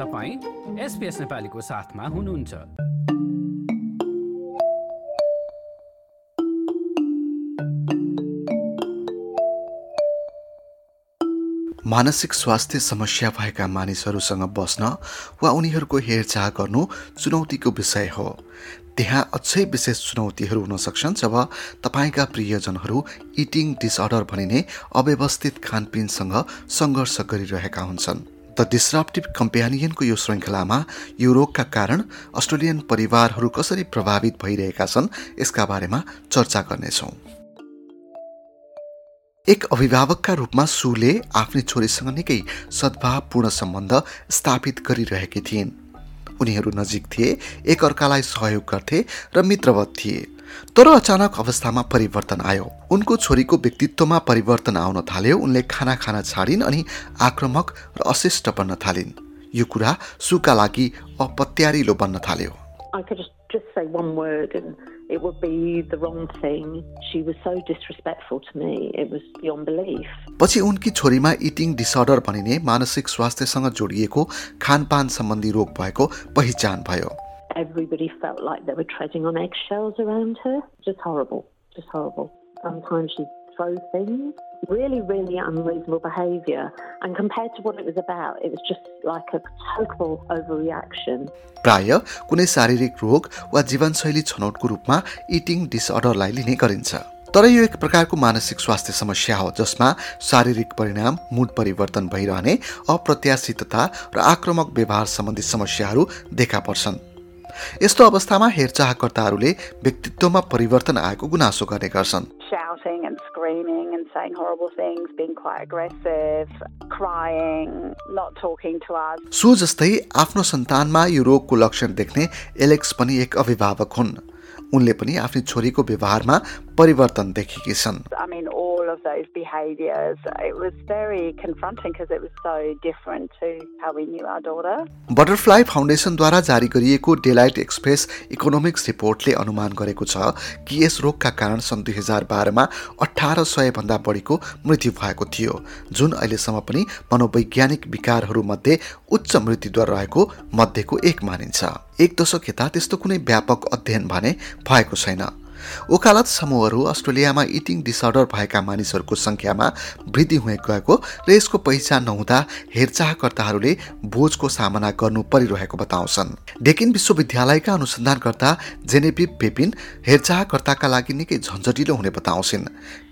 तपाईँ एसपिएस नेपालीको साथमा हुनुहुन्छ। मानसिक स्वास्थ्य समस्या भएका मानिसहरूसँग बस्न वा उनीहरूको हेरचाह गर्नु चुनौतीको विषय हो। त्यहाँ अझै विशेष चुनौतीहरू हुन सक्छन् जब तपाईँका प्रियजनहरू इटिङ डिसअर्डर भनिने अव्यवस्थित खानपिनसँग सङ्घर्ष गरिरहेका हुन्छन्। द डिसरप्टिभ कम्पेनियनको यो श्रृङ्खलामा यो रोगका कारण अस्ट्रेलियन परिवारहरू कसरी प्रभावित भइरहेका छन् यसका बारेमा चर्चा गर्नेछौँ। एक अभिभावकका रूपमा सुले आफ्नी छोरीसँग निकै सद्भावपूर्ण सम्बन्ध स्थापित गरिरहेकी थिइन्। उनीहरू नजिक थिए एकअर्कालाई सहयोग गर्थे र मित्रवत थिए। तर अचानक अवस्थामा परिवर्तन आयो उनको छोरीको व्यक्तित्वमा परिवर्तन आउन थाल्यो उनले खाना खान छाडिन् अनि आक्रमक र अशिष्ट बन्न थालिन् यो कुरा सुका लागि अपत्यारिलो बन्न थाल्यो it would be the wrong thing. She was so disrespectful to me. It was beyond belief. पछि उनकी छोरीमा इटिङ डिसअर्डर भनिने मानसिक स्वास्थ्यसँग जोडिएको खानपान सम्बन्धी रोग भएको पहिचान भयो everybody felt like they were treading on eggshells around her. Just horrible, just horrible. Sometimes she'd throw things, really, really unreasonable behaviour. And compared to what it was about, it was just like a total overreaction. प्राय कुनै शारीरिक रोग वा जीवनशैली छनौटको रूपमा eating डिसअर्डरलाई लिने गरिन्छ तर यो एक प्रकारको मानसिक स्वास्थ्य समस्या हो जसमा शारीरिक परिणाम मुड परिवर्तन भइरहने अप्रत्याशितता र आक्रमक व्यवहार सम्बन्धी समस्याहरू देखा पर्छन् यस्तो अवस्थामा हेरचाहकर्ताहरूले व्यक्तित्वमा परिवर्तन आएको गुनासो गर्ने गर्छन्. सु जस्तै आफ्नो सन्तानमा यो रोगको लक्षण देख्ने एलेक्स पनि एक अभिभावक हुन्। उनले पनि आफ्नी छोरीको व्यवहारमा परिवर्तन देखेकी छन्। Of those behaviours. It was very confronting because it was so different to how we knew our daughter. Butterfly फाउन्डेसनद्वारा जारी गरिएको डेलाइट एक्सप्रेस इकोनोमिक्स रिपोर्टले अनुमान गरेको छ कि यस रोगका कारण सन् दुई हजार बाह्रमा अठार बढीको मृत्यु भएको थियो जुन अहिलेसम्म पनि मनोवैज्ञानिक विकारहरूमध्ये उच्च मृत्युदर रहेको मध्येको एक मानिन्छ एक दशक यता त्यस्तो कुनै व्यापक अध्ययन भने भएको छैन ओकालत समूहहरू अस्ट्रेलियामा इटिङ डिसअर्डर भएका मानिसहरूको सङ्ख्यामा वृद्धि हुने गएको र यसको पहिचान नहुँदा हेरचाहकर्ताहरूले बोझको सामना गर्नु परिरहेको बताउँछन्। डेकिन विश्वविद्यालयका अनुसन्धानकर्ता जेनेपी पेपिन हेरचाहकर्ताका लागि निकै झन्झटिलो हुने बताउँछिन्।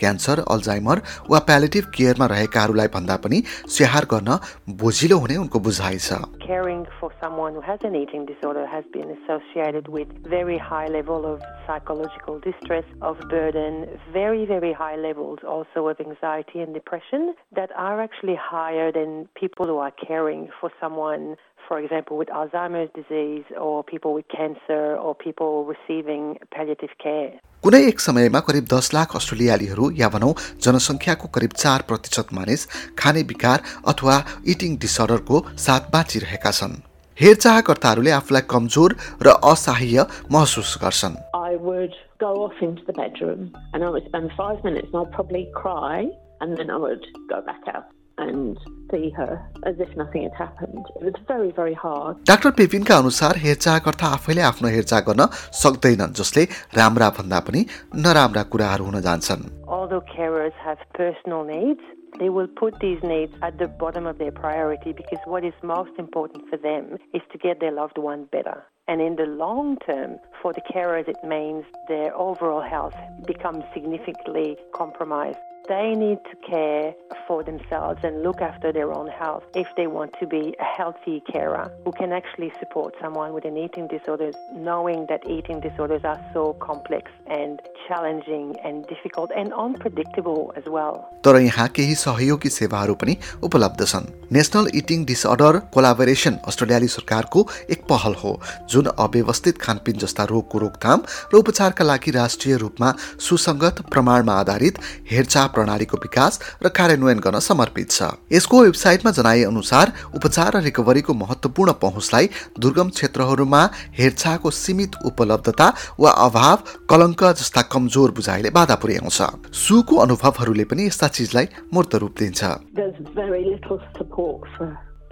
क्यान्सर अल्जाइमर वा प्यालेटिभ केयरमा रहेकाहरूलाई भन्दा पनि स्याहार गर्न बोझिलो हुने उनको बुझाइ छ। Someone who has an eating disorder has been associated with very high level of psychological distress, of burden, very, very high levels also of anxiety and depression that are actually higher than people who are caring for someone for example, with Alzheimer's disease or people with cancer or people receiving palliative care. कुनै एक समयमा करिब दस लाख अस्ट्रेलियालीहरू या भनौँ जनसङ्ख्याको करिब चार प्रतिशत मानिस खाने विकार अथवा इटिङ डिसअर्डरको साथ बाँचिरहेका छन् हेरचाहकर्ताहरूले आफूलाई कमजोर र असहाय महसुस गर्छन् I would go off into the bedroom and I would spend five minutes and I'd probably cry and then I would go back out and see her as if nothing had happened. It was very, very hard. Doctor पेपिनका अनुसार हेरचाहकर्ता आफैले आफ्नो हेरचाह गर्न सक्दैनन् जसले राम्रा भन्दा पनि नराम्रा कुराहरू हुन जान्छन् Although carers have personal needs, they will put these needs at the bottom of their priority because what is most important for them is to get their loved one better. And in the long term, for the carers, it means their overall health becomes significantly compromised. They need to care for themselves and look after their own health if they want to be a healthy carer who can actually support someone with an eating disorder, knowing that eating disorders are so complex and challenging and difficult and unpredictable as well. तर यहाँ केही सहयोगी सेवाहरू पनि उपलब्ध छन् national eating disorder collaboration अस्ट्रेलियाली सरकारको एक पहल हो जुन अव्यवस्थित खानपिन जस्ता रोगको रोकथाम र उपचारका लागि राष्ट्रिय रूपमा सुसङ्गत प्रमाणमा आधारित हेरचाह प्रणालीको विकास र कार्यान्वयन गर्न समर्पित छ। यसको वेबसाइटमा जनाए अनुसार उपचार र रिकभरीको महत्त्वपूर्ण पहुँचलाई दुर्गम क्षेत्रहरूमा हेरचाहको सीमित उपलब्धता वा अभाव कलङ्क जस्ता कमजोर बुझाइले बाधा पुर्याउँछ। सुको अनुभवहरूले पनि यस्ता चिजलाई मूर्त रूप दिन्छ।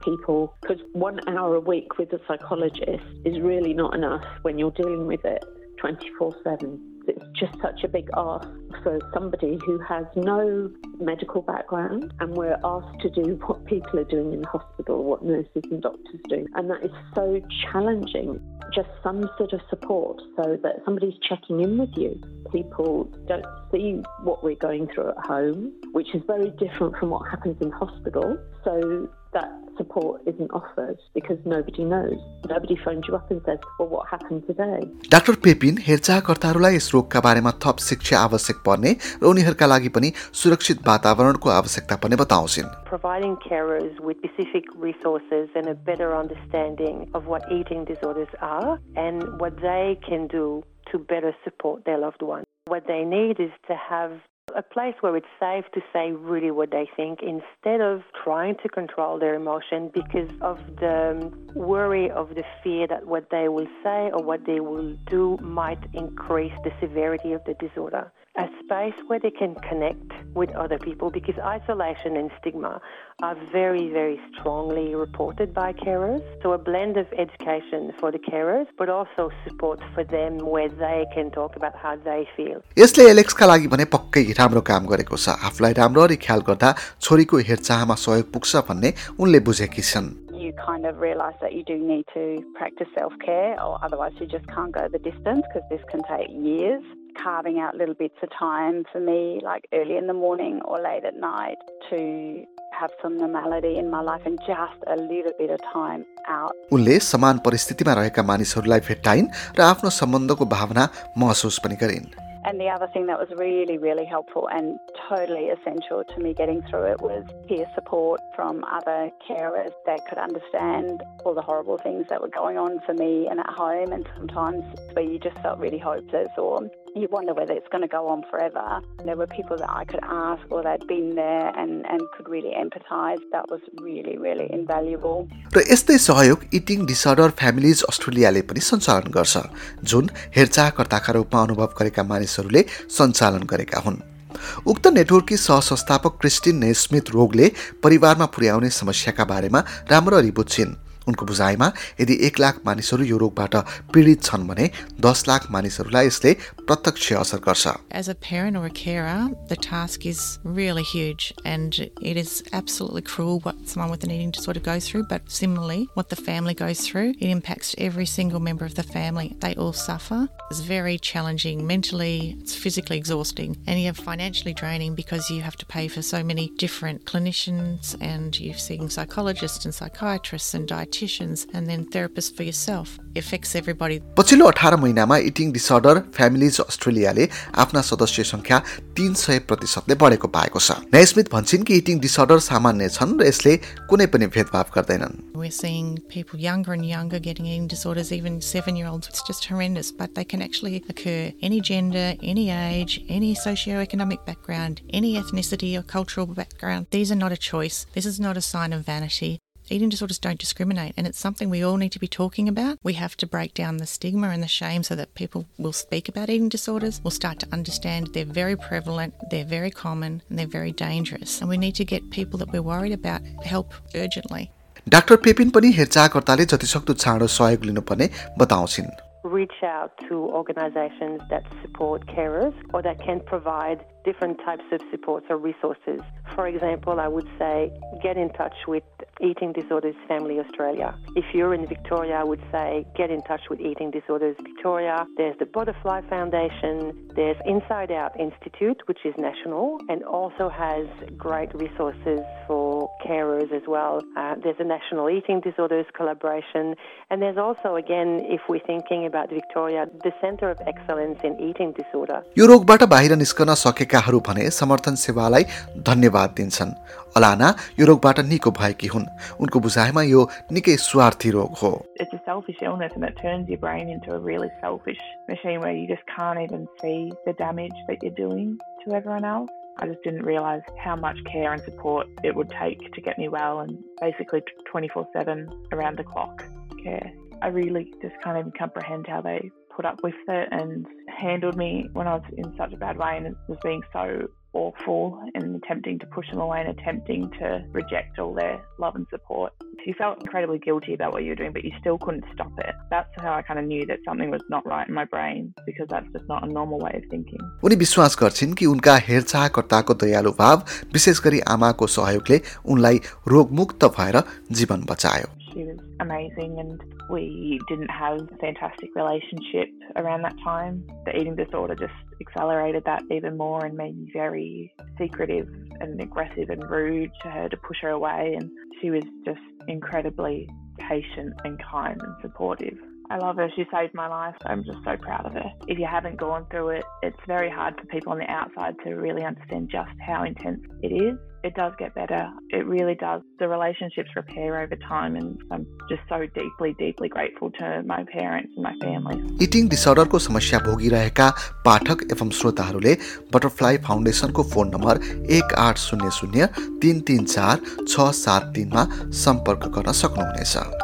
People because one hour a week with a psychologist is really not enough when you're dealing with it 24 7. It's just such a big ask. for somebody who has no medical background, and we're asked to do what people are doing in the hospital, what nurses and doctors do. And that is so challenging. Just some sort of support so that somebody's checking in with you. People don't see what we're going through at home, which is very different from what happens in hospital. So that support isn't offered because nobody knows. Nobody phones you up and says, well, what happened today? Doctor Pepin हेरचाहकर्ताहरूलाई यस रोगका बारेमा थप शिक्षा आवश्यक पर्ने र उनीहरूका लागि पनि सुरक्षित वातावरणको आवश्यकता पर्ने बताउँछिन् Providing carers with specific resources and a better understanding of what eating disorders are and what they can do to better support their loved ones. What they need is to have a place where it's safe to say really what they think instead of trying to control their emotion because of the worry of the fear that what they will say or what they will do might increase the severity of the disorder A space where they can connect with other people because isolation and stigma are very, very strongly reported by carers. So, a blend of education for the carers, but also support for them where they can talk about how they feel. यसले एलेक्सका लागि भने पक्कै राम्रो काम गरेको छ आफूलाई राम्ररी ख्याल गर्दा छोरीको हेरचाहमा सहयोग पुग्छ भन्ने उनले बुझेकी छन् kind of realise that you do need to practice self care, or otherwise you just can't go the distance because this can take years carving out little bits of time for me, like early in the morning or late at night, to have some normality in my life and just a little bit of time out. उनले समान परिस्थितिमा रहेका मानिसहरूलाई भेट्टाइन् र आफ्नो सम्बन्धको भावना महसुस पनि गरिन् And the other thing that was really, really helpful and totally essential to me getting through it was peer support from other carers that could understand all the horrible things that were going on for me and at home, and sometimes where you just felt really hopeless or you wonder whether it's going to go on forever. There were people that I could ask or they'd been there and, and could really empathize. That was really, really invaluable. र यस्तै सहयोग eating disorder families अस्ट्रेलियाले पनि सञ्चालन गर्छ जुन हेरचाहकर्ताका रूपमा अनुभव गरेका मानिसहरूले सञ्चालन गरेका हुन् उक्त नेटवर्ककी सहसंस्थापक क्रिस्टिन नेस्मिथ रोगले परिवारमा पुर्याउने समस्याका बारेमा राम्ररी बुझ्छिन् उनको बुझाइमा यदि एक लाख मानिसहरू यो रोगबाट पीडित छन् भने दस लाख मानिसहरूलाई यसले प्रत्यक्ष असर गर्छ As a parent or a carer, the task is really huge and it is absolutely cruel what someone with an eating disorder goes through, but similarly, what the family goes through, it impacts every single member of the family. They all suffer. It's very challenging mentally, it's physically exhausting, and you have financially draining because you have to pay for so many different clinicians and you're seeing psychologists and psychiatrists and dietitians and then therapists for yourself. It affects everybody. पछिल्लो अठार महिनामा eating disorder families अस्ट्रेलियाले आफ्ना सदस्य संख्या तीन सय प्रतिशतले बढेको पाएको छ नयस्मित भन्छन् कि इटिङ डिसअर्डर सामान्य छन् र यसले कुनै पनि भेदभाव गर्दैनन् We're seeing people younger and younger getting eating disorders, even seven year olds. It's just horrendous, but they can actually occur any gender, any age, any socio-economic background, any ethnicity or cultural background. These are not a choice. This is not a sign of vanity. Eating disorders don't discriminate, and it's something we all need to be talking about. We have to break down the stigma and the shame so that people will speak about eating disorders, will start to understand they're very prevalent, they're very common, and they're very dangerous. And we need to get people that we're worried about help urgently. Doctor Pepin पनि हेरचाहकर्ताले जतिसक्दो चाँडो सहयोग लिनुपर्ने बताउँछिन् Reach out to organisations that support carers or that can provide different types of supports or resources. For example, I would say get in touch with Eating Disorders Family Australia. If you're in Victoria, I would say get in touch with Eating Disorders Victoria. There's the Butterfly Foundation. There's Inside Out Institute, which is national and also has great resources for carers as well. Uh, there's a National Eating Disorders collaboration. And there's also, again, if we're thinking about Victoria, the Centre of Excellence in Eating Disorder. यो रोगबाट बाहिर निस्कन सकेकाहरू भने समर्थन सेवालाई धन्यवाद दिन्छन् Alana यो रोगबाट निको भएकी हुन् उनको बुझाइमा यो निकै स्वार्थी रोग हो it's a selfish illness and it turns your brain into a really selfish machine where you just can't even see the damage that you're doing to everyone else. I just didn't realise how much care and support it would take to get me well and basically 24 7 around the clock care. I really just can't even comprehend how they put up with it and handled me when I was in such a bad way and was being so awful and attempting to push them away and attempting to reject all their love and support. You felt incredibly guilty about what you were doing, but you still couldn't stop it. That's how I kind of knew that something was not right in my brain because that's just not a normal way of thinking. उनी विश्वास गर्छिन् कि उनका हेरचाहकर्ताको दयालु भाव विशेष गरी आमाको सहयोगले उनलाई रोगमुक्त भएर जीवन बचायो She was amazing, and we didn't have a fantastic relationship around that time. The eating disorder just accelerated that even more and made me very secretive and aggressive and rude to her to push her away. And she was just incredibly patient and kind and supportive. I love her. She saved my life. I'm just so proud of her. If you haven't gone through it, it's very hard for people on the outside to really understand just how intense it is. It does get better. It really does. The relationships repair over time, and I'm just so deeply, deeply grateful to my parents and my family. Eating डिसअर्डरको समस्या भोगिरहेका पाठक एवं श्रोताहरूले butterfly फाउन्डेसनको phone number एक आठ शून्य शून्य तिन तिन चार छ सात तिनमा सम्पर्क गर्न सक्नुहुनेछ